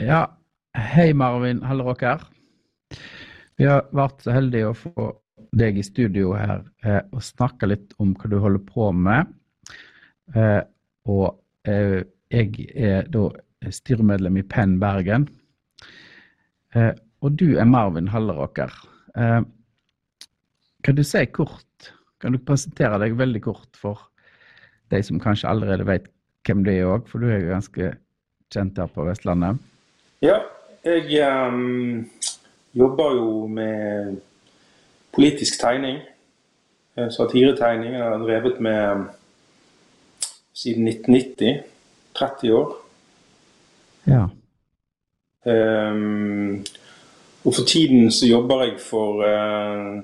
Ja, hei Marvin Halleraker. Vi har vært så heldige å få deg i studio her eh, og snakke litt om hva du holder på med. Eh, og eh, jeg er da styremedlem i Penn Bergen. Eh, og du er Marvin Halleraker. Eh, kan du si kort, kan du presentere deg veldig kort for de som kanskje allerede vet hvem det er òg, for du er jo ganske kjent her på Vestlandet? Ja, jeg um, jobber jo med politisk tegning. Eh, satiretegning. Jeg har drevet med siden 1990. 30 år. Ja. Um, og for tiden så jobber jeg for uh,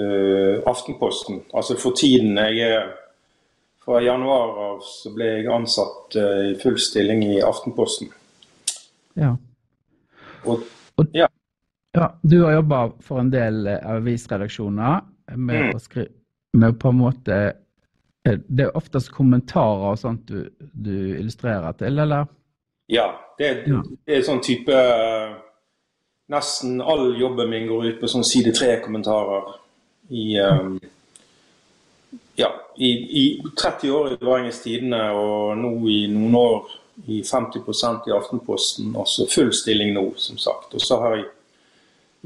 uh, Aftenposten. Altså for tiden jeg er Fra januar av så ble jeg ansatt uh, i full stilling i Aftenposten. Ja. Og, ja. Ja, du har jobba for en del eh, avisredaksjoner med Mm. å skrive med på en måte eh, Det er oftest kommentarer og sånt du, du illustrerer til, eller? Ja, det, Ja. det er sånn type eh, Nesten all jobben min går ut på sånn side tre-kommentarer i eh, Ja, i, i 30 år i Bergens Tidende og nå i noen år i 50% i Aftenposten. Også full stilling nå, som sagt. Og så har jeg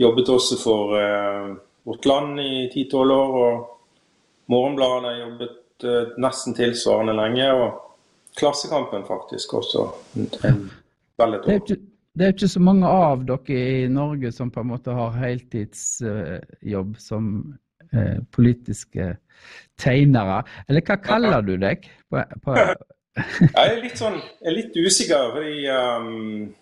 jobbet også for eh, Vårt Land i 10-12 år. Og Morgenbladet har jobbet eh, nesten tilsvarende lenge. Og Klassekampen faktisk også. En, vel et Det år. det er ikke så mange av dere i Norge som på en måte har heltidsjobb som eh, politiske tegnere. Eller hva kaller du deg? På, på, Jeg er litt sånn jeg er litt usikker, fordi um,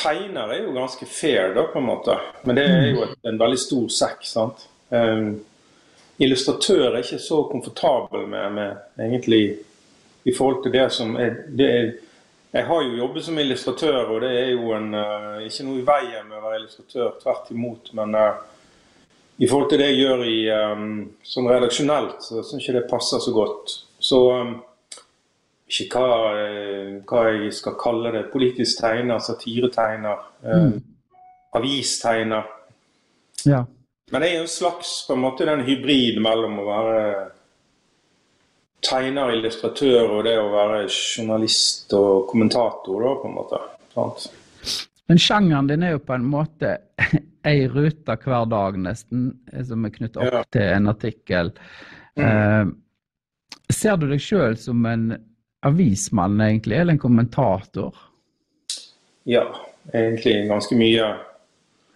Tegner er jo ganske fair, da, på en måte. Men det er jo en veldig stor sekk. sant? Um, illustratør er ikke så komfortabel med, med egentlig i forhold til det som er, det er Jeg har jo jobbet som illustratør, og det er jo en, uh, ikke noe i veien med å være illustratør. Tvert imot. Men uh, i forhold til det jeg gjør i, um, sånn redaksjonelt, så syns jeg det passer så godt. Så um, ikke hva, eh, hva jeg skal kalle det. Politisk tegner, satiretegner, eh, avistegner. ja. Men jeg er en slags på en måte den hybrid mellom å være tegner, illustratør og det å være journalist og kommentator, da, på en måte. Sant? Men sjangeren din er jo på en måte ei rute hver dag, nesten, eh, som er knyttet opp Ja. til en artikkel. Eh, ser du deg sjøl som en avismann, egentlig, eller en kommentator? Ja, egentlig ganske mye.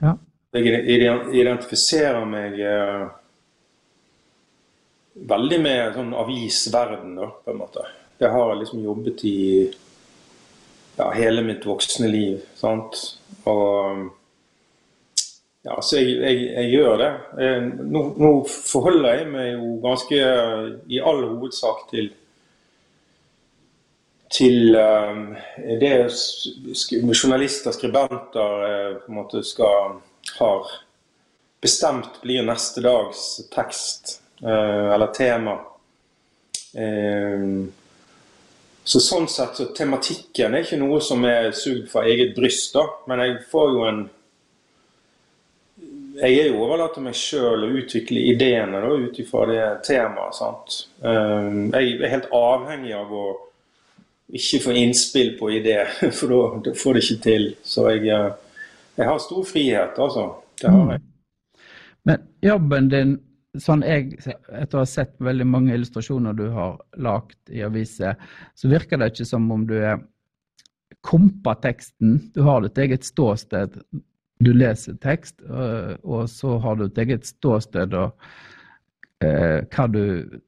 Ja. Jeg identifiserer meg uh, veldig med sånn avisverden, da, på en måte. Det har jeg liksom jobbet i ja, hele mitt voksne liv. sant? Og ja, så jeg, jeg, jeg gjør det. Jeg, Nå, nå forholder jeg meg jo ganske eh, i all hovedsak til til um, det journalister, skribenter, eh, på en måte skal har bestemt blir neste dags tekst uh, eller tema. Eh, så sånn sett så tematikken er ikke noe som er sugd fra eget bryst, da. Men jeg får jo en Jeg er jo overlatt til meg sjøl å utvikle ideene da, ut ifra det temaet. sant? Eh, jeg er helt avhengig av å ikke få innspill på idé, for da, får det ikke til. Så jeg, eh, jeg har stor frihet, altså. Det har jeg. Men jobben din, sånn jeg, etter å ha sett veldig mange illustrasjoner du har lagt i aviser, så virker det ikke som om du er kompa teksten. Du har ditt eget ståsted. Du leser tekst, og, og så har du et eget ståsted, og eh, hva du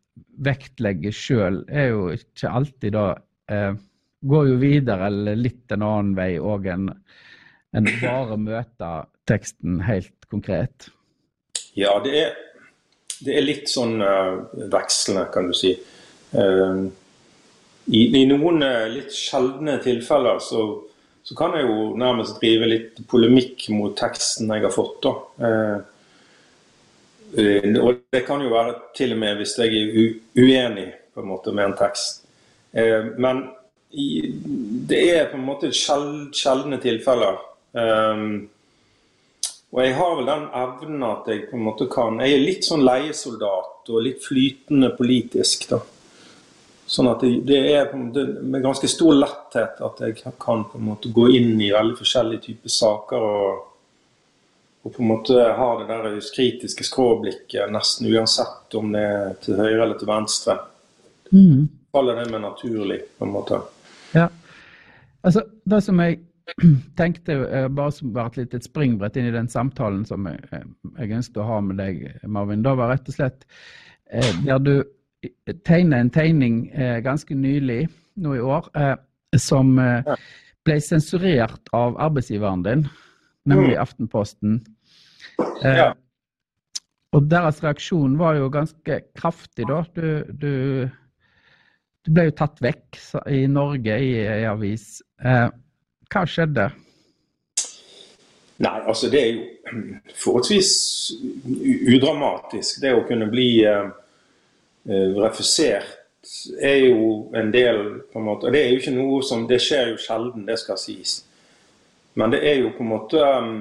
vektlegger sjøl, er jo ikke alltid da eh, Går jo videre eller litt en annen vei òg enn en bare møte teksten helt konkret. Ja, det er, det er litt sånn uh, vekslende, kan du si. Uh, i, I noen uh, litt sjeldne tilfeller så, så kan jeg jo nærmest drive litt polemikk mot teksten jeg har fått. og det kan jo være til og med hvis jeg er u uenig på en måte med en tekst. Men det er på en måte sjeldne tilfeller. Um, og jeg har vel den evnen at jeg på en måte kan Jeg er litt sånn leiesoldat og litt flytende politisk, da. Sånn at det, det er måte, med ganske stor letthet at jeg kan på en måte gå inn i veldig forskjellige typer saker og, og på en måte ha det der kritiske skråblikket nesten uansett om det er til høyre eller til venstre. Mm. Faller det meg naturlig, på en måte. Ja. Altså, det som jeg tenkte uh, bare som var et lite springbrett inn i den samtalen som jeg, eh, jeg ønsket å ha med deg, Marvin. Da var rett og slett uh, der du tegner en tegning ganske nylig, nå i år, som ble sensurert av arbeidsgiveren din, nemlig mm. Aftenposten. Ja. Og deres reaksjon var jo ganske kraftig, da. Du, du, du ble jo tatt vekk i Norge i ei avis. Eh, hva skjedde? Nei, altså det er jo forholdsvis udramatisk. Det å kunne bli uh, refusert er jo en del på en måte, og Det er jo ikke noe som, det skjer jo sjelden, det skal sies. Men det er jo på en måte um,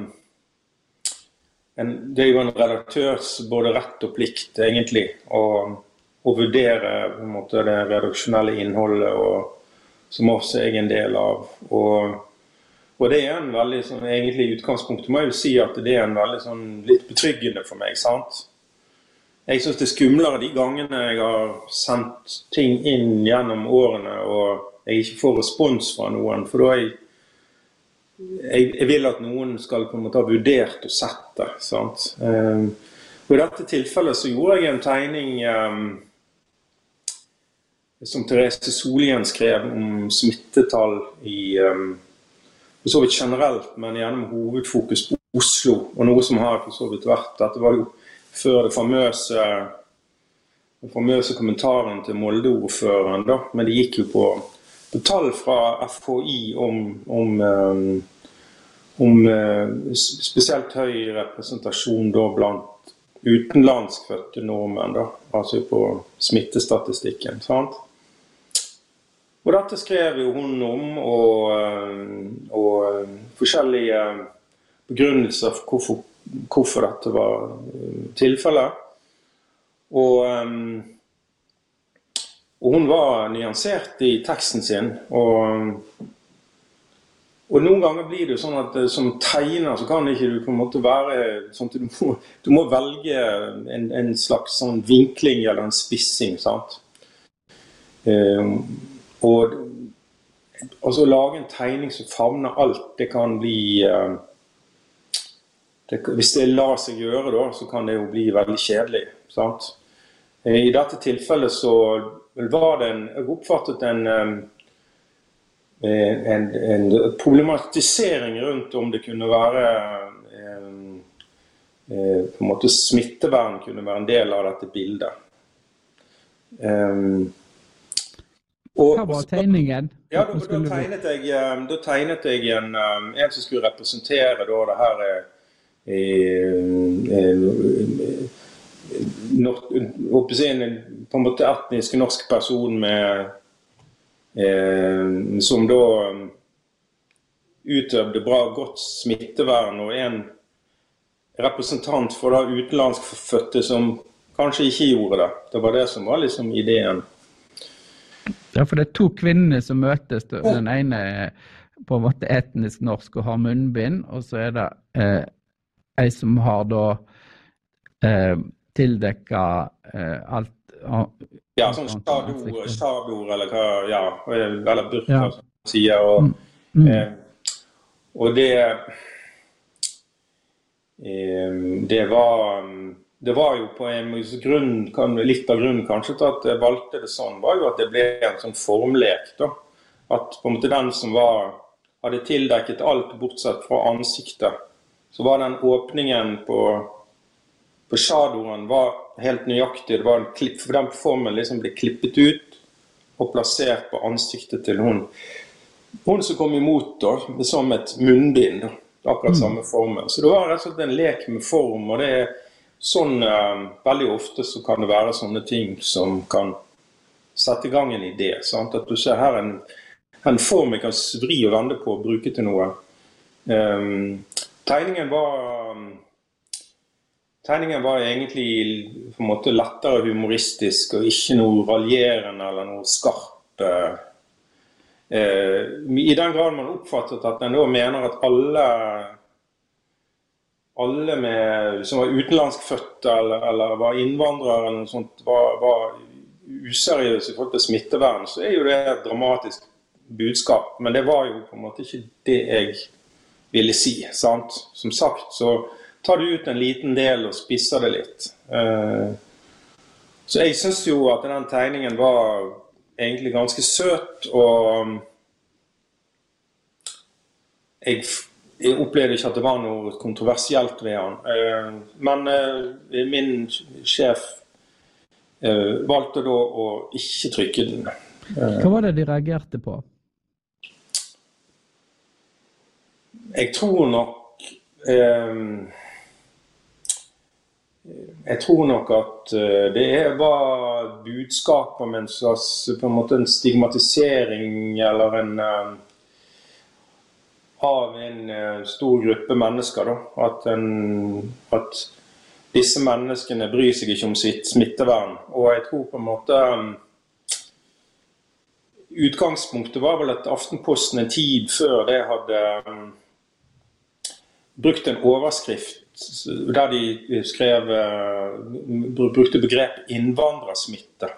en, Det er jo en redaktørs både rett og plikt, egentlig, å, å vurdere på en måte det redaksjonelle innholdet, og, som også jeg er en del av. og og det er en veldig sånn, egentlig i utgangspunktet må jeg jo si at det er en veldig sånn litt betryggende for meg. sant? Jeg syns det er skumlere de gangene jeg har sendt ting inn gjennom årene og jeg ikke får respons fra noen. For da jeg, jeg, jeg vil at noen skal på en måte ha vurdert og sett det. sant? Um, og I dette tilfellet så gjorde jeg en tegning um, som Therese Solien skrev om smittetall i um, for så vidt generelt, men gjennom hovedfokus på Oslo. Og noe som har for så vidt vært Dette var jo før det famøse den famøse kommentaren til Molde-ordføreren. da, Men det gikk jo på, på tall fra FHI om, om, um, om uh, spesielt høy representasjon da blant utenlandskfødte nordmenn. da, Altså på smittestatistikken. sant? Og dette skrev jo hun om, og, eh, og eh, forskjellige begrunnelser for hvorfor, hvorfor dette var eh, tilfellet. Og, og, hun var nyansert i teksten sin. Og, og noen ganger blir det jo sånn at som tegner så kan ikke du på en måte være sånn at du må, du må velge en, en, slags sånn vinkling eller en spissing. sant? Og altså, lage en tegning som favner alt, det kan bli uh, det, Hvis det lar seg gjøre, da, så kan det jo bli veldig kjedelig. sant? Eh, I dette tilfellet så var det en Jeg oppfattet en, eh, en, en problematisering rundt om det kunne være på en måte Smittevern kunne være en del av dette bildet. Og, Hva var tegningen? Ja, da, da, tegnet jeg, um, da, tegnet jeg, en, um, en som skulle representere det her eh, eh, en, på en måte etnisk norsk person med eh, Som da utøvde bra godt smittevern, og en representant for da utenlandskfødte som kanskje ikke gjorde det. Det var det som var liksom ideen. Ja, for det er to kvinner som møtes. Den ene er på en måte etnisk norsk og har munnbind, og så er det eh, ei som har da eh, tildekka eh, alt Ja, sånn stabord eller hva Ja, eller burka, ja. som man sier. Og, mm. Mm. Eh, og det eh, Det var det var jo på en grunn, Litt av grunnen kanskje til at jeg valgte det sånn, var jo at det ble en sånn formlek. da. At på en måte den som var, hadde tildekket alt bortsett fra ansiktet, så var den åpningen på, på shadowen var helt nøyaktig. Det var en klipp, for Den formen liksom ble klippet ut og plassert på ansiktet til hun. Hun som kom imot, da, som et munnbind. da, Akkurat samme formen. Så det var rett og slett en lek med form. og det er sånn eh, Veldig ofte så kan det være sånne ting som kan sette i gang en idé. Sant? At du ser her, en, en form jeg kan vri og vende på og bruke til noe. Um, tegningen var Tegningen var egentlig på en måte lettere humoristisk og ikke noe raljerende eller noe skarp. Eh, I den grad man oppfattet at en mener at alle alle med, som var utenlandskfødte eller, eller var innvandrere eller noe sånt, var, var useriøse i forhold til smittevern, så er jo det et dramatisk budskap. Men det var jo på en måte ikke det jeg ville si. sant? Som sagt så tar du ut en liten del og spisser det litt. Eh, så jeg syns jo at den tegningen var egentlig ganske søt, og um, jeg, jeg opplevde ikke at det var noe kontroversielt ved han. Eh, men eh, min sjef valgte da å ikke trykke den. Hva var det de reagerte på? Jeg tror nok jeg tror nok at eh, det var budskapet om en slags på en måte en stigmatisering eller en eh, av en eh, stor gruppe mennesker. Da. At, en, at disse menneskene bryr seg ikke om sitt smittevern. Og jeg tror på en måte Utgangspunktet var vel at Aftenposten en tid før det hadde brukt en overskrift der de skrev eh, brukte begrep innvandrersmitte.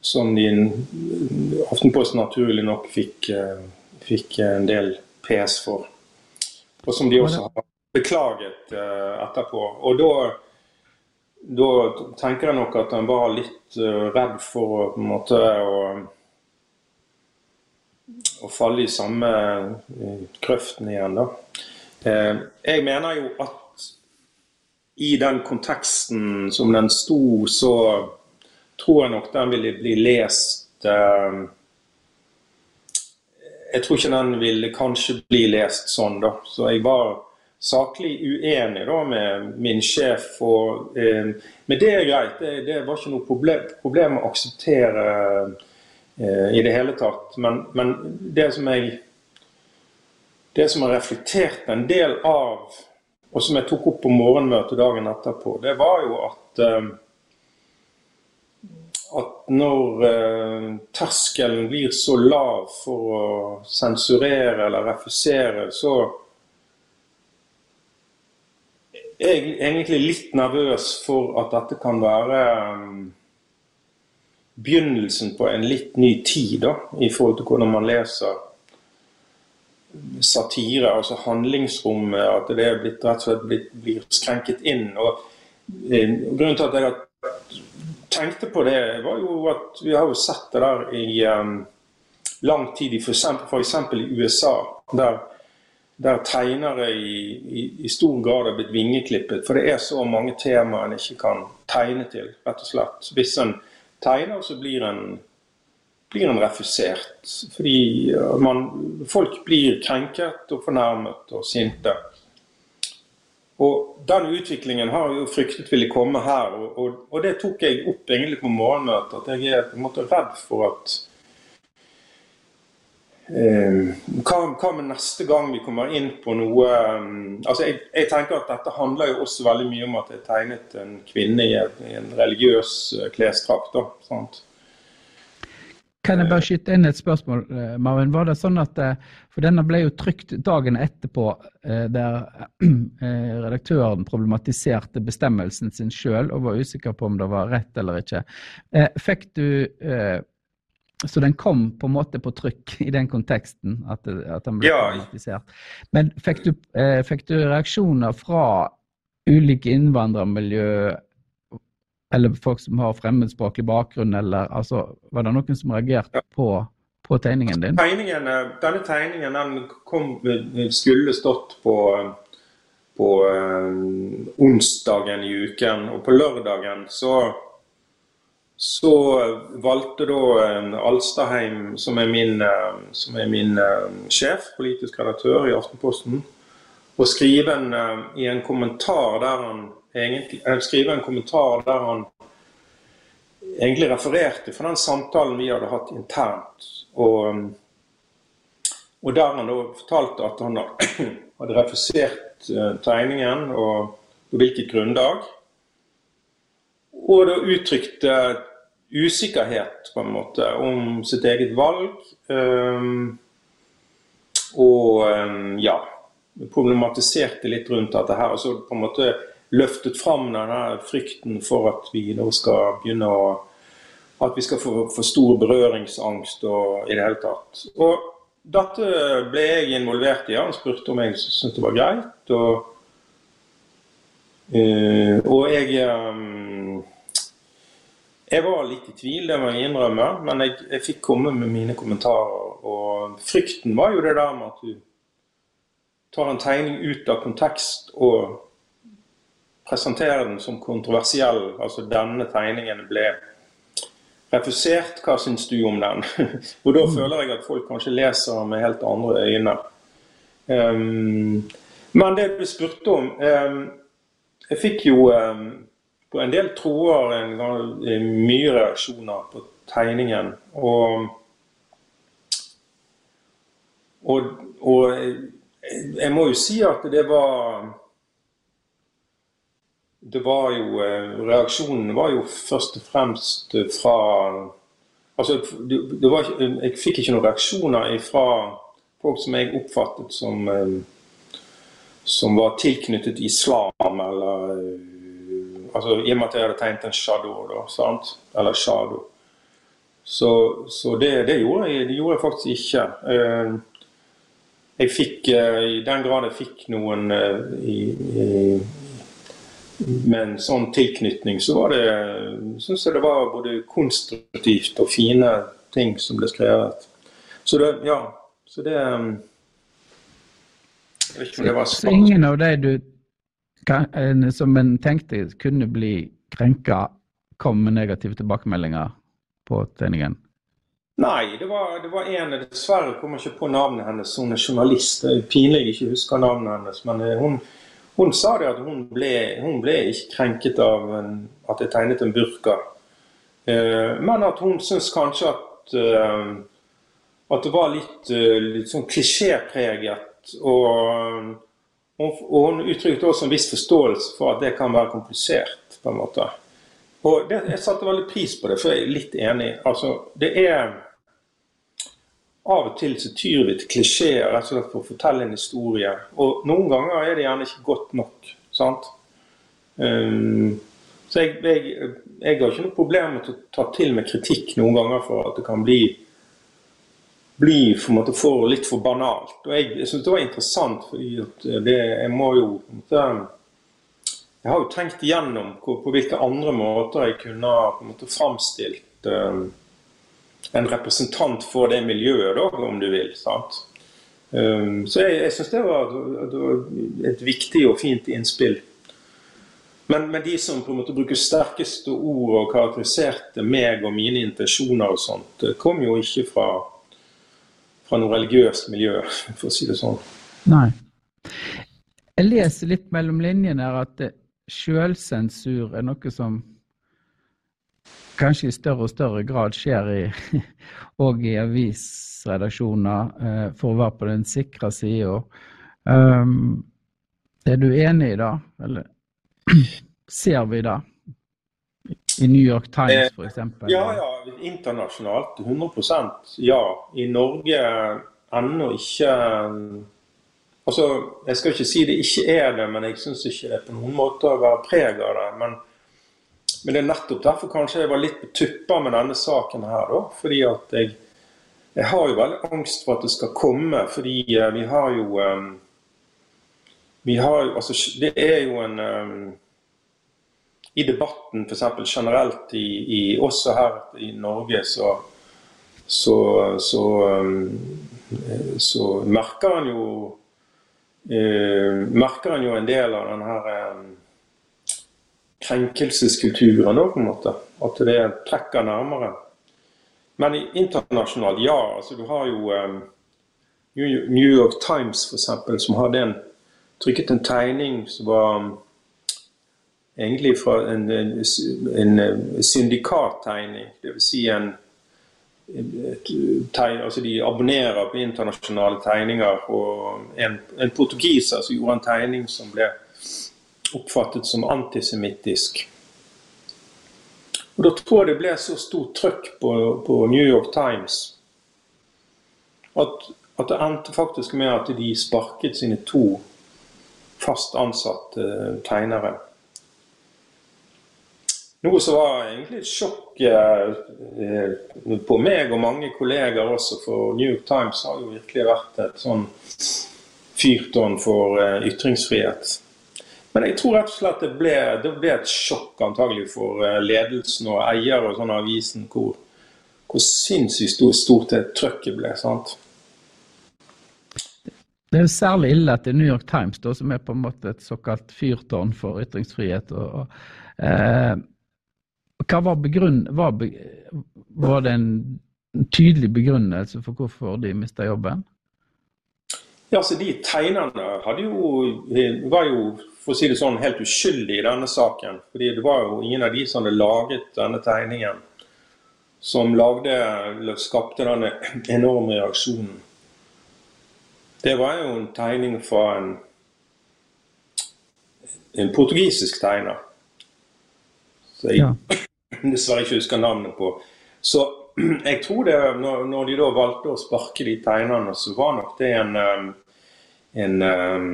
Som de Aftenposten naturlig nok fikk, eh, fikk en del PS for. Og som de også har beklaget uh, etterpå. Og da, da tenker jeg nok at han var litt redd for å på en måte å, å falle i samme krøften igjen, da. Jeg mener jo at i den konteksten som den sto, så tror jeg nok den ville bli lest eh, Jeg tror ikke den ville kanskje bli lest sånn, da. Så jeg var saklig uenig da med min sjef. Og, eh, men det er greit. Det, det, var ikke noe problem, problem å akseptere eh, i det hele tatt. Men, men det som jeg det som har reflektert en del av og som jeg tok opp på morgenmøtet dagen etterpå, det var jo at eh, at når eh, terskelen blir så lav for å sensurere eller refusere, så er jeg egentlig litt nervøs for at dette kan være um, begynnelsen på en litt ny tid da, i forhold til hvordan man leser satire, altså handlingsrommet, at det er blitt, rett og slett blitt, blir skrenket inn. Og, eh, grunnen til at jeg tenkte på det, var jo at vi har jo sett det der i um, lang tid, f.eks. i USA, der, der tegnere i, i, i, stor grad har blitt vingeklippet. For det er så mange temaer en ikke kan tegne til, rett og slett. Hvis en tegner, så blir en blir en refusert. Fordi man, folk blir krenket og fornærmet og sinte. Og Den utviklingen har jo fryktet ville komme her, og, og, og, det tok jeg opp egentlig på morgenmøtet. At jeg er på en måte redd for at eh, hva, hva, med neste gang vi kommer inn på noe um, altså jeg, jeg, tenker at Dette handler jo også veldig mye om at jeg tegnet en kvinne i en, i en religiøs uh, klesdrakt. Kan jeg bare skyte inn et spørsmål, eh, Marvin? Var det sånn at, eh, For denne ble jo trykt dagen etterpå, eh, der redaktøren problematiserte bestemmelsen sin sjøl og var usikker på om det var rett eller ikke. Fikk du Så den kom på en måte på trykk i den konteksten, at, at den ble ja. problematisert. Men fikk du, fikk du reaksjoner fra ulike innvandrermiljø eller folk som har fremmedspråklig bakgrunn, eller altså, Var det noen som reagerte på, på tegningen din? Tegningen, denne tegningen den kom, skulle stått på, på um, onsdagen i uken, og på lørdagen så så valgte da Alstaheim, som er min, eh, som er min sjef, politisk redaktør i Aftenposten, å skrive en, i en kommentar der han egentlig, skrive en kommentar der han egentlig refererte fra den samtalen vi hadde hatt internt. Og, Og der han da fortalte at han hadde refusert uh, tegningen, og på hvilket grunnlag. Og da uttrykte usikkerhet på en måte om sitt eget valg. Um, og um, ja problematiserte litt rundt dette her. Og så på en måte løftet fram denne frykten for at vi nå skal begynne å At vi skal få for stor berøringsangst og i det hele tatt. Og dette ble jeg involvert i. Han spurte om jeg syntes det var greit. Og, uh, og jeg um, jeg var litt i tvil, det må jeg innrømme, men jeg, jeg, fikk komme med mine kommentarer. Og frykten var jo det der med at du tar en tegning ut av kontekst og presenterer den som kontroversiell. Altså denne tegningen ble refusert. Hva syns du om den? og da mm. føler jeg at folk kanskje leser med helt andre øyne. Um, men det du spurte om um, Jeg fikk jo um, på en del tråder en gang mye reaksjoner på tegningen. Og, og, og jeg må jo si at det var Det var jo eh, Reaksjonen var jo først og fremst fra Altså, det var, jeg fikk ikke noen reaksjoner fra folk som jeg oppfattet som eh, som var tilknyttet islam, eller eh, altså, I og med at jeg hadde tegnet en shadow, da, sant? eller shadow. Så, så det, det, gjorde jeg, det, gjorde jeg, faktisk ikke jeg fikk, eh, I den grad jeg fikk noen eh, i, i, med en sånn tilknytning, så var det syns jeg det var både konstruktivt og fine ting som ble skrevet. Så det, ja. Så det eh, Jeg vet ikke om det var Så ingen av de du som en tenkte kunne bli krenka, kom med negative tilbakemeldinger på tegningen? Nei, det var, det var en Dessverre kommer jeg ikke på navnet hennes. Hun er journalist. Det er pinlig jeg ikke husker navnet hennes. Men eh, hun, hun sa det at hun ble, hun ble ikke krenket av en, at jeg tegnet en burka. Eh, men at hun syns kanskje at, eh, at det var litt, eh, litt sånn klisjépreget. Og, og, hun uttrykte også en viss forståelse for at det kan være komplisert. på en måte. Og det, Jeg satte veldig pris på det, for jeg er litt enig. Altså, det er av og til så tyr vi til klisjeer rett og slett for å fortelle en historie. Og noen ganger er det gjerne ikke godt nok. sant? Um, så jeg, jeg, jeg, har ikke noe problem med å ta til med kritikk noen ganger for at det kan bli, bli for, måte, for litt for banalt. Og jeg, jeg syns det var interessant, det, jeg må jo Jeg har jo tenkt igjennom på, på, hvilke andre måter jeg kunne på en måte framstilt um, en representant for det miljøet, da, om du vil. sant? Um, så jeg, jeg syns det, det, var et viktig og fint innspill. Men, men, de som på en måte bruker sterkeste ord og karakteriserte meg og mine intensjoner og sånt, kom jo ikke fra, fra noe religiøst miljø, for å si det sånn. Nei. Jeg leser litt mellom linjene her at sjølsensur er noe som kanskje i større og større grad skjer i, og i avisredaksjoner, eh, for å være på den sikre sida. Um, er du enig i det, eller ser vi det? I New York Times f.eks.? Eh, ja, ja. Internasjonalt 100% ja. I Norge ennå ikke Altså, Jeg skal ikke si det ikke er det, men jeg syns ikke det på noen måte være preg av det. Men men det er nettopp derfor kanskje jeg var litt på tuppa med denne saken her. da, fordi at jeg, jeg har jo veldig angst for at det skal komme, fordi uh, vi har jo um, vi har, altså, Det er jo en um, I debatten f.eks. generelt, i, i, også her i Norge, så, så, så, um, så merker han jo uh, merker han jo en del av den her um, krenkelseskulturen òg, på en måte. At det trekker nærmere. Men internasjonalt, ja. altså Du har jo um, New York Times f.eks. som hadde en, trykket en tegning som var um, egentlig fra en, en, en syndikattegning. Dvs. Si en, tegn, altså De abonnerer på internasjonale tegninger. Og en, en portugiser som gjorde en tegning som ble oppfattet som antisemittisk. Og Da tror jeg det ble så stort trøkk på, på New York Times at, at, det endte faktisk med at de sparket sine to fast ansatte tegnere. Noe som var egentlig et sjokk eh, på meg og mange kolleger også, for New York Times har jo virkelig vært et sånn fyrtårn for eh, ytringsfrihet. Men jeg tror rett og slett det ble, det ble et sjokk antagelig for eh, ledelsen og eier og sånn avisen hvor, hvor sinnssykt stort det trøkket ble. sant? Det er jo særlig ille at det er New York Times, da, som er på en måte et såkalt fyrtårn for ytringsfrihet. Og, og, eh, hva var begrunn... Var, var, det en tydelig begrunnelse for hvorfor de mista jobben? Ja, så De tegnerne jo, var jo for å si det sånn, helt uskyldig i denne saken. Fordi det var jo ingen av de som hadde laget denne tegningen, som lagde, skapte denne enorme reaksjonen. Det var jo en tegning fra en, en portugisisk tegner. Så jeg ja. dessverre ikke husker navnet på. Så jeg tror det, når, når de da valgte å sparke de tegnerne, så var nok det en, en, en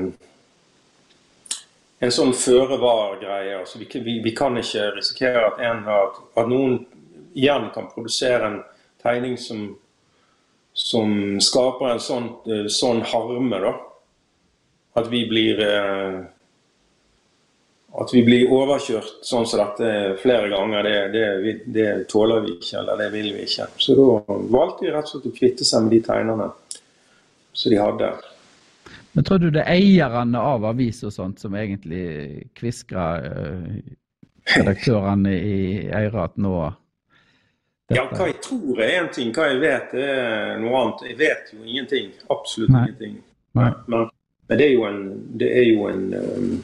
en sånn føre-var-greie. Altså, vi, vi, vi, kan ikke risikere at, at, at, noen igjen kan produsere en tegning som, som skaper en sånn, eh, sånn harme. da. At vi blir eh, at vi blir overkjørt sånn som dette flere ganger, det, det, det, tåler vi ikke, eller det vil vi ikke. Så da valgte vi rett og slett å kvitte seg med de tegnerne som de hadde. Men tror du det er eierne av avis og sånt som egentlig kviskrer uh, redaktørene i øret at nå dette... Ja, hva jeg tror er én ting, hva jeg vet er noe annet. Jeg vet jo ingenting. Absolutt Nei. ingenting. Nei. Men, men, det er jo en, det er jo en um,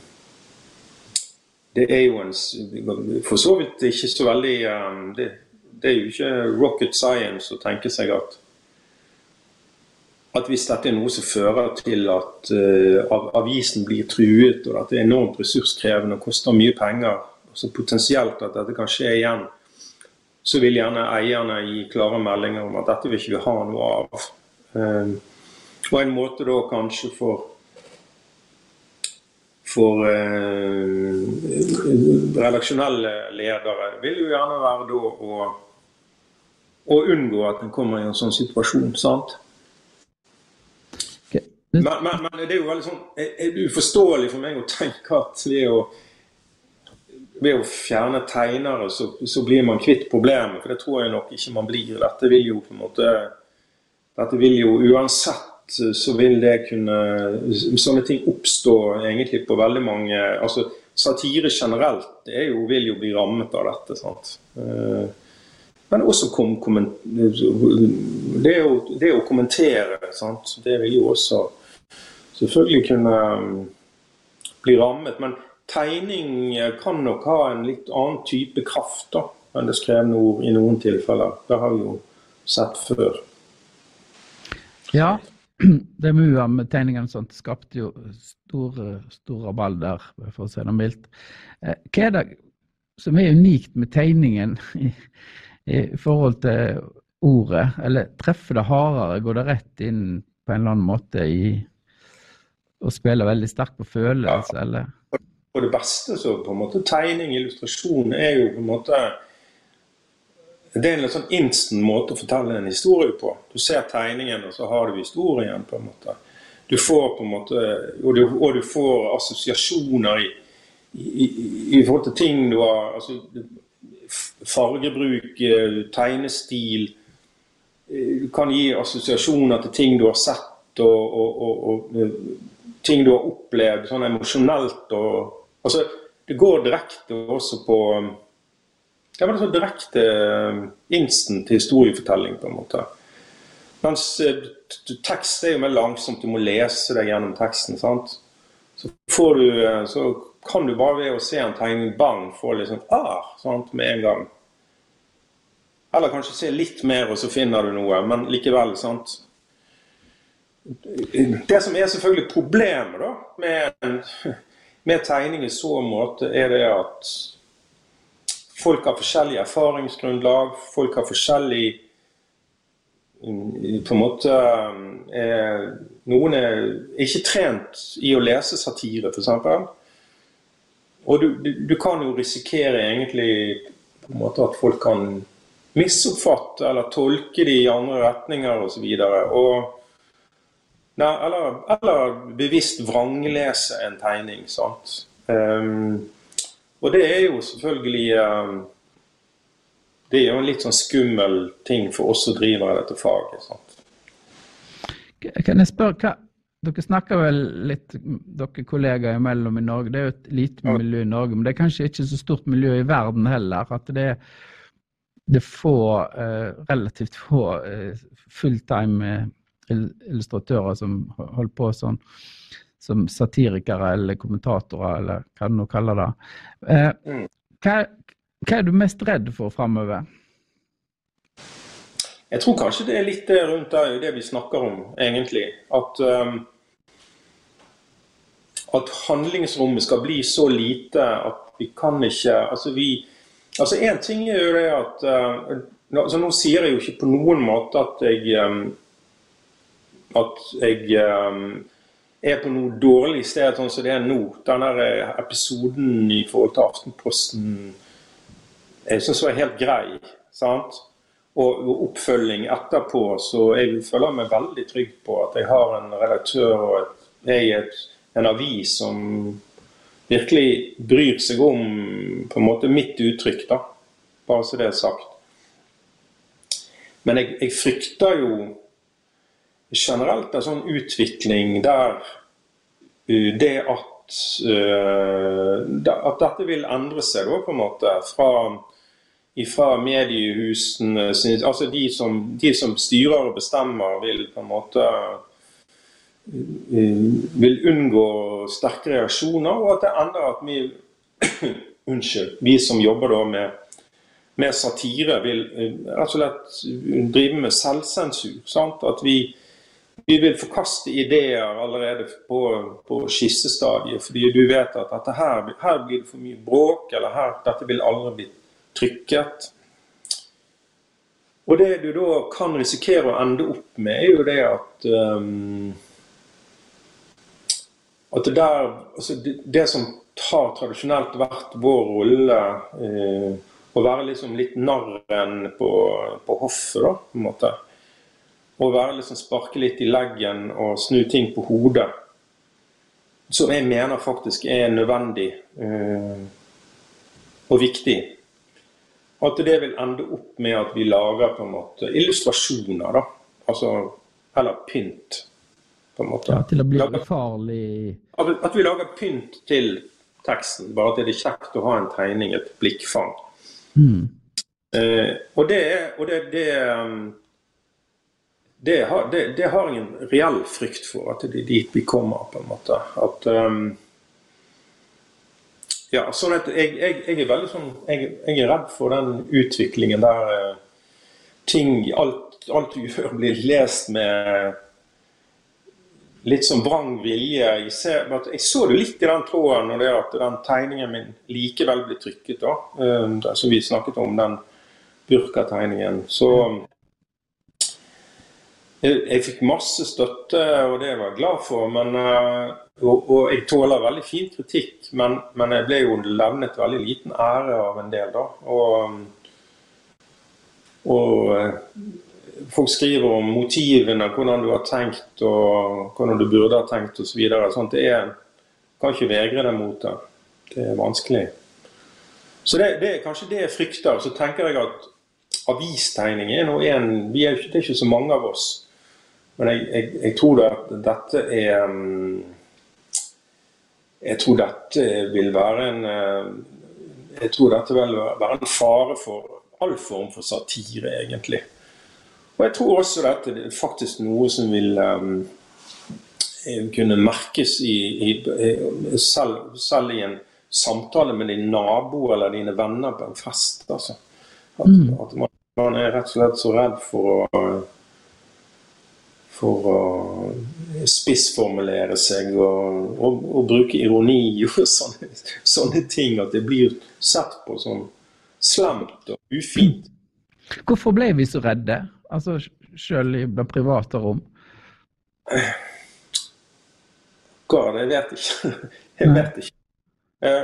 det er jo en For så vidt ikke så veldig um, det, det, er jo ikke rocket science å tenke seg at at hvis dette er noe som fører til at uh, avisen blir truet, og at det er enormt ressurskrevende og koster mye penger, så potensielt at dette kan skje igjen, så vil gjerne eierne gi klare meldinger om at dette vil ikke vi ha noe av. Uh, og en måte da kanskje for for uh, redaksjonelle ledere vil jo gjerne være da å, å unngå at en kommer i en sånn situasjon. sant? Men, men, men, det er jo veldig sånn er det uforståelig for meg å tenke at ved å, ved å fjerne tegnere, så, så, blir man kvitt problemet. For det tror jeg nok ikke man blir. Dette vil jo på en måte Dette vil jo uansett så vil det kunne Sånne ting oppstå egentlig på veldig mange altså Satire generelt jo, vil jo bli rammet av dette. sant? Uh, men også kom, det, å, det, å, kommentere, sant? det vil jo også selvfølgelig kunne um, bli rammet. Men tegning kan nok ha en litt annen type kraft da, enn det skrevne ord i noen tilfeller. Det har vi jo sett før. Ja, det MUA med tegningene sånt skapte jo store, store rabalder, for å si det mildt. Eh, hva er det som er unikt med tegningen i, i forhold til ordet? Eller treffer det hardere? Går det rett inn på en eller annen måte i og spiller veldig sterkt på følelse, ja. eller? På det beste så på en måte tegning, illustrasjon, er jo på en måte det er en sånn instant måte å fortelle en historie på. Du ser tegningen, og så har du historien. på en måte. Du får på en måte, Og du, og du får assosiasjoner i, i, i, forhold til ting du har altså, Fargebruk, eh, tegnestil Du kan gi assosiasjoner til ting du har sett. og, og, og ting du har opplevd sånn emosjonelt og Altså, det går direkte også på Det var sånn direkte instant historiefortelling, på en måte. Mens eh, tekst er jo mer langsomt, du må lese deg gjennom teksten. sant? Så, får du, eh, så kan du bare ved å se en tegning bang få litt sånn ah, sant, med en gang. Eller kanskje se litt mer, og så finner du noe. Men likevel, sant. Det som er selvfølgelig problemet da, med, med tegning i så måte, er det at folk har forskjellig erfaringsgrunnlag. Folk har forskjellig på en måte er, Noen er ikke trent i å lese satire, f.eks. Og du, du, du, kan jo risikere egentlig på en måte at folk kan misoppfatte eller tolke det i andre retninger osv. Eller, eller bevisst vranglese en tegning. sant? Um, og det er jo selvfølgelig um, Det er jo en litt sånn skummel ting for oss som driver dette faget. sant? Kan jeg spørre, hva, Dere snakker vel litt, dere kollegaer imellom i Norge. Det er jo et lite miljø i Norge, men det er kanskje ikke så stort miljø i verden heller. At det er det få, eh, relativt få eh, fulltime eh, illustratører som holder på sånn som satirikere eller kommentatorer, eller hva du nå kaller det. Eh, Hva, hva, er du mest redd for framover? Jeg tror kanskje det er litt det rundt det, det vi snakker om, egentlig. At, um, at handlingsrommet skal bli så lite at vi kan ikke Altså, vi, Altså Én ting er jo det at uh, Nå sier jeg jo ikke på noen måte at jeg um, At jeg um, er på noe dårlig sted sånn som det er nå. Denne episoden i forhold til Aftenposten jeg syns var helt grei. sant? Og, og oppfølging etterpå, så jeg føler meg veldig trygg på at jeg har en redaktør og et, jeg er et, en avis som virkelig bryr seg om på en måte mitt uttrykk, da. Bare så det er sagt. Men jeg, jeg frykter jo generelt en sånn utvikling der det at At dette vil endre seg, da, på en måte. Fra, fra mediehusene Altså de som, de som styrer og bestemmer, vil på en måte vil unngå sterke reaksjoner, og at det ender at vi Unnskyld. Vi som jobber da med, med satire, vil rett og slett drive med selvsensur. Sant? At vi, vi vil forkaste ideer allerede på, på skissestadiet. Fordi du vet at dette her, her blir det for mye bråk, eller her, dette vil aldri bli trykket. Og det du da kan risikere å ende opp med, er jo det at um, at det, der, altså det, det, som har tradisjonelt vært vår rolle, eh, å være liksom litt narren på, på hoffet, da, på en måte. Å være liksom sparke litt i leggen og snu ting på hodet. Som jeg mener faktisk er nødvendig eh, og viktig. At det vil ende opp med at vi lager på en måte illustrasjoner, da. Altså, eller pynt på en måte. Ja, til å bli lager, farlig At vi lager pynt til teksten. Bare at det er kjekt å ha en tegning, et blikkfang. Mm. Uh, og det, og det, det, um, det, har, det, det har jeg en reell frykt for, at det er dit vi kommer, på en måte. At um, ja, sånn at jeg, jeg, jeg, er veldig sånn jeg, jeg, er redd for den utviklingen der uh, ting alt, alt du gjør, blir lest med litt sånn vrang vilje. Jeg, ser, jeg, så det litt i den tråden når det at den tegningen min likevel ble trykket. da, uh, Som vi snakket om, den burkategningen. Så jeg, jeg, fikk masse støtte, og det var jeg glad for. Men, uh, og, og, jeg tåler veldig fin kritikk, men, men, jeg ble jo levnet veldig liten ære av en del, da. Og, og folk skriver om motivene, hvordan du har tenkt og hvordan du burde ha tenkt osv. Så det er, kan ikke vegre deg mot det. Det er vanskelig. Så det, det, er kanskje det jeg frykter. Så tenker jeg at avistegning er noe en Det er ikke så mange av oss. Men jeg, jeg, jeg tror at dette er mm, Jeg tror dette vil være en eh, Jeg tror dette vil være en fare for all form for satire, egentlig. Og jeg tror også dette er faktisk noe som vil um, kunne merkes i, i, selv, selv, i en samtale med din nabo eller dine venner på en fest. Altså. At, mm. at man, man er rett og slett så redd for å for å spissformulere seg og, og, og bruke ironi og sånne, sånne, ting. At det blir sett på som slemt og ufint. Hvorfor ble vi så redde? Altså sjøl i det private rom? God, jeg vet ikke. Jeg vet ikke.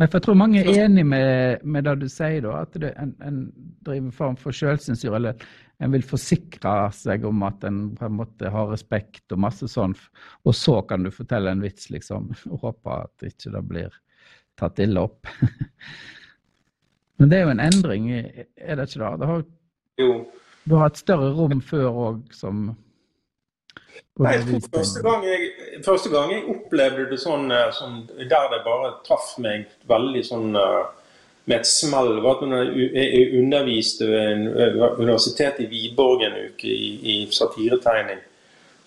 Men for jeg tror mange er enig med, med det du sier, da, at det, en, en driver form for selvsensur. Eller en vil forsikre seg om at en på en måte har respekt og masse sånn. Og så kan du fortelle en vits, liksom. Og håpe at ikke det blir tatt ille opp. Men det er jo en endring, er det ikke det? det har, jo. Du har et større rom før òg som Nei, jeg tror første gang jeg, første gang jeg opplevde det sånn, eh, sånn, der det bare traff meg veldig sånn eh, med et smell, var at jeg underviste ved Universitetet i Viborg en uke i, i satiretegning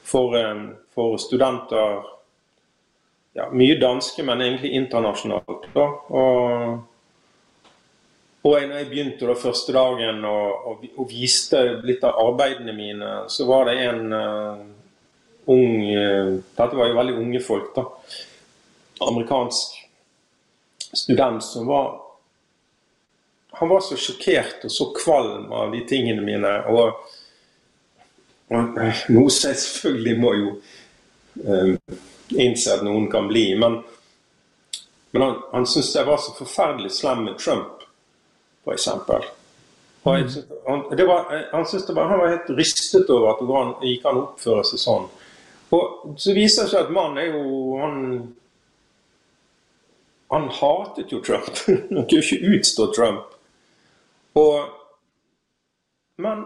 for, eh, for, studenter ja, Mye danske, men egentlig internasjonalt. Da. Og, og når jeg begynte da første dagen og, og, og, viste litt av arbeidene mine, så var det en ung uh, Dette var jo veldig unge folk, da. Amerikansk student som var Han var så sjokkert og så kvalm av de tingene mine. Og, og noe som jeg selvfølgelig må jo uh, innse at noen kan bli. Men, men han, han syntes jeg var så forferdelig slem med Trump, f.eks. Han, han syntes det var, han var helt rystet over at det gikk an å oppføre seg sånn. Og så viser det seg at mannen er jo Han, han hatet jo Trump. han kunne ikke utstå Trump. Og, men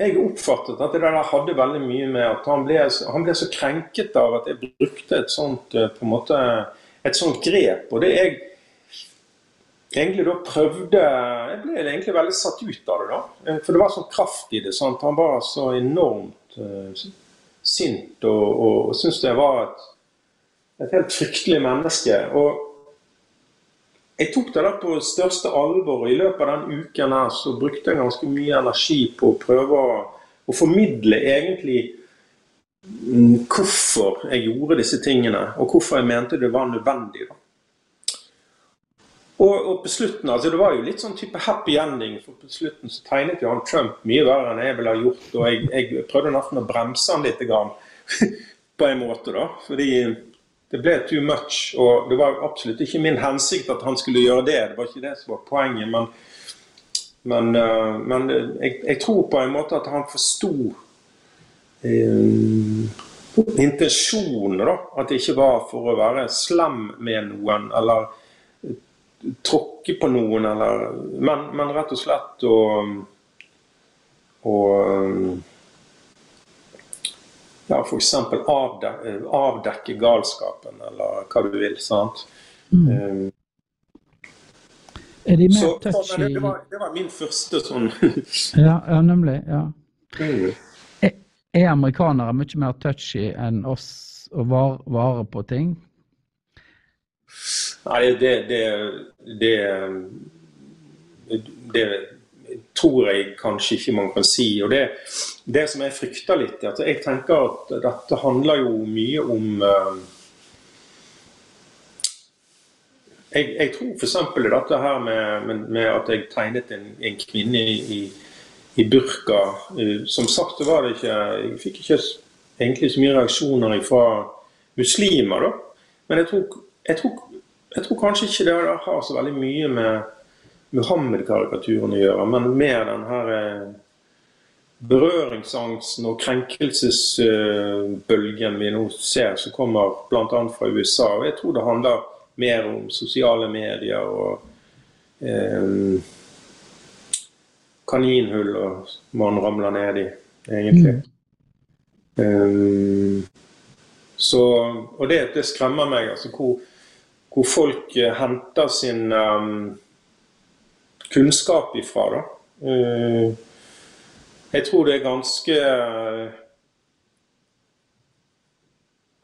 jeg oppfattet at det der hadde veldig mye med at han ble, han ble så krenket av at jeg brukte et sånt eh, på en måte, et sånt grep. Og det jeg egentlig da prøvde Jeg ble egentlig veldig satt ut av det, da. Eh, for det var sånn kraft i det. Sant? Han var så enormt uh, sint og, og, og syntes jeg var et, et, helt fryktelig menneske. Og jeg tok det da på største alvor. og I løpet av den uken her så brukte jeg ganske mye energi på å prøve å, å formidle egentlig mm, hvorfor jeg gjorde disse tingene, og hvorfor jeg mente det var nødvendig. da. Og, og, på slutten, altså Det var jo litt sånn type happy ending. for På slutten så tegnet jo han Trump mye verre enn jeg ville ha gjort. Og jeg, jeg prøvde nesten å bremse han litt grann, på en måte. da, Fordi det ble too much. Og det var absolutt ikke min hensikt at han skulle gjøre det. Det var ikke det som var poenget. Men, men, uh, men jeg, jeg, tror på en måte at han forsto uh, intensjonen. da, At det ikke var for å være slem med noen. eller tråkke på noen, eller Men, men rett og slett å, og, ja, f.eks. Avde, avdekke galskapen, eller hva du vil. sant? Mm. Um, er de mer så, touchy det, var, det, var, min første sånn ja, ja, nemlig. ja. Mm. Er, er amerikanere mye mer touchy enn oss og var, vare på ting? Nei, det, det, det, det tror jeg kanskje ikke man kan si. Og det, det som jeg frykter litt, er at jeg tenker at dette handler jo mye om uh, jeg, jeg, tror f.eks. dette her med, med, med, at jeg tegnet en, en kvinne i, i burka. Uh, som sagt det var det ikke Jeg fikk ikke egentlig så mye reaksjoner fra muslimer, da. Men jeg tror, jeg tror jeg tror kanskje ikke det har så veldig mye med Muhammed-karikaturen å gjøre, men mer den her eh, berøringsangsten og krenkelsesbølgen vi nå ser, som kommer bl.a. fra USA. Og jeg tror det handler mer om sosiale medier og eh, kaninhull man ramler ned i, egentlig. Mm. Um, så, og det, det, skremmer meg. altså hvor hvor folk eh, henter sin um, kunnskap ifra. Da. Uh, jeg tror det er ganske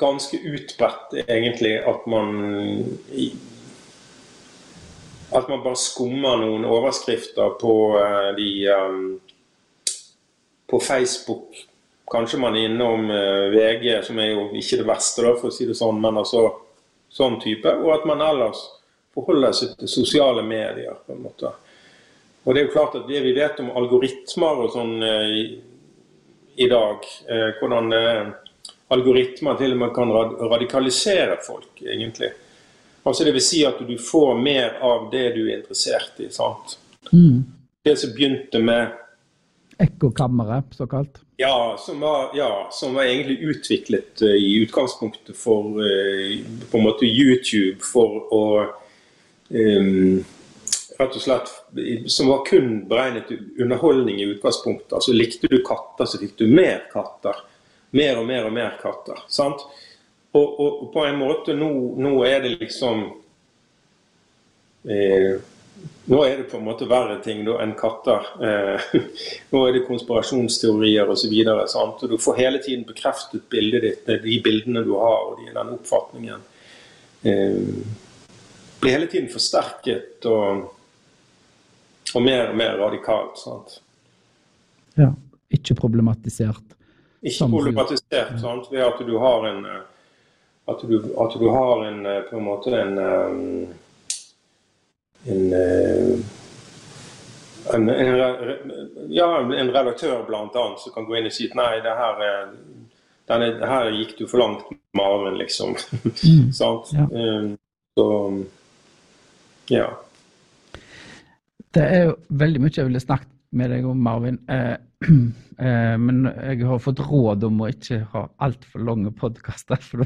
ganske utbredt, egentlig, at man at man bare skummer noen overskrifter på uh, de um, på Facebook. Kanskje man er innom VG, som er jo ikke det verste, da, for å si det sånn, men altså sånn type. Og at man ellers forholder seg til sosiale medier. på en måte. Og det er jo klart at det vi vet om algoritmer og sånn eh, i, dag, eh, hvordan eh, algoritmer til og med kan radikalisere folk, egentlig. Altså Det vil si at du får mer av det du er interessert i. sant? Mm. Det som begynte med Ekkokammeret, såkalt? Ja som, var, ja, som var egentlig utviklet uh, i utgangspunktet for uh, på en måte YouTube for å um, Rett og slett Som var kun beregnet underholdning i utgangspunktet. Altså Likte du katter, så fikk du mer katter. Mer og mer og mer katter. sant? Og, og, og på en måte nå, nå er det liksom eh, nå er det på en måte verre ting da, enn katter. Eh, nå er det konspirasjonsteorier osv. Du får hele tiden bekreftet bildet ditt, de bildene du har og den oppfatningen. Eh, blir hele tiden forsterket og, og mer og mer radikalt. sant? Ja. Ikke problematisert. Ikke problematisert sant? ved at du har en at du, at du har en på en måte en en, eh, en, en, ja, en redaktør bl.a. som kan gå inn og si at nei, det her, denne, her gikk du for langt med armen, liksom. Mm. Sant? Ja. Um, så ja. Det er jo veldig mye jeg ville snakket med deg om, Marvin. Eh, eh, men jeg har fått råd om å ikke ha altfor lange podkaster. For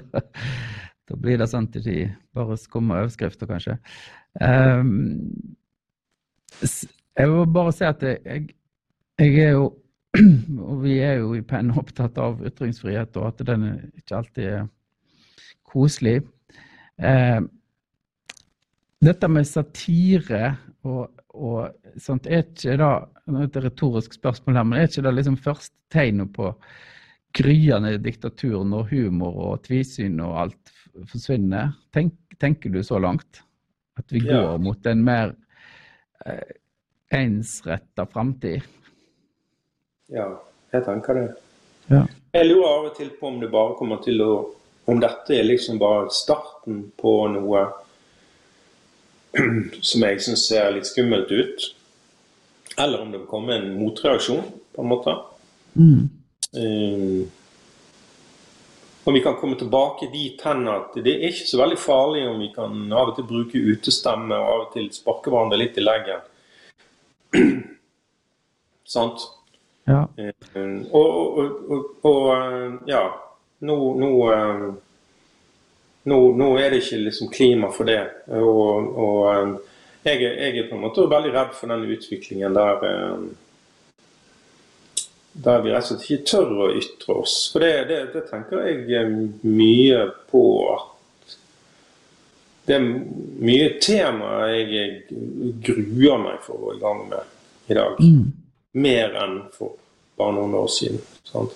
da, blir det sånn at de bare skummer overskrifter, kanskje. Um, jeg vil bare si at jeg, jeg er jo og vi er jo i Penn opptatt av ytringsfrihet, og at den ikke alltid er koselig. Eh, dette med satire og, og sånt, er ikke da et retorisk spørsmål her, men er ikke det liksom første tegnet på gryende diktatur når humor og tvisyn og alt forsvinner? Tenk, tenker du så langt? At vi går ja. mot en mer eh, ensretta framtid. Ja, jeg tenker det. Ja. Jeg lurer av og til på om det bare kommer til å Om dette er liksom bare starten på noe som jeg syns ser litt skummelt ut. Eller om det vil komme en motreaksjon, på en måte. Mm. Um, om vi kan komme tilbake dit hen at det er ikke så veldig farlig om vi kan av og til bruke utestemme og av og til sparke hverandre litt i leggen. Sant? Ja. Eh, og, og, og, og, eh, ja, nå, nå, eh, nå, nå, er det ikke liksom klima for det. Og, jeg, jeg, er på en måte veldig redd for den utviklingen der der vi rett og slett ikke tør å ytre oss. For det, det, det tenker jeg eh, mye på at det er mye temaer jeg gruer meg for å gå i gang med i dag. Mm. Mer enn for bare noen år siden.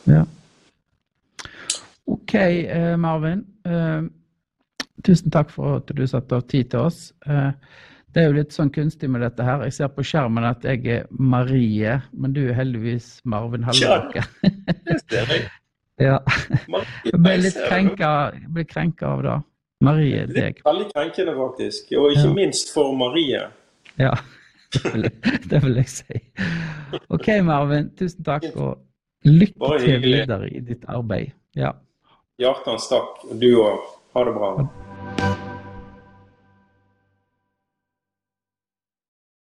Ja. OK, eh, Marvin. Eh, tusen takk for at du satte av tid til oss. Det er jo litt sånn kunstig med dette her. Jeg ser på skjermen at jeg er Marie, men du er heldigvis Marvin Halleraker. ja. Jeg ble litt krenka, ble krenka av det. Marie, deg. Det er veldig krenkende, faktisk. Og ikke ja. minst for Marie. Ja, det vil, det vil, jeg si. OK, Marvin. Tusen takk, og lykke til videre i ditt arbeid. Ja. Hjertens takk. Du òg. Ha det bra.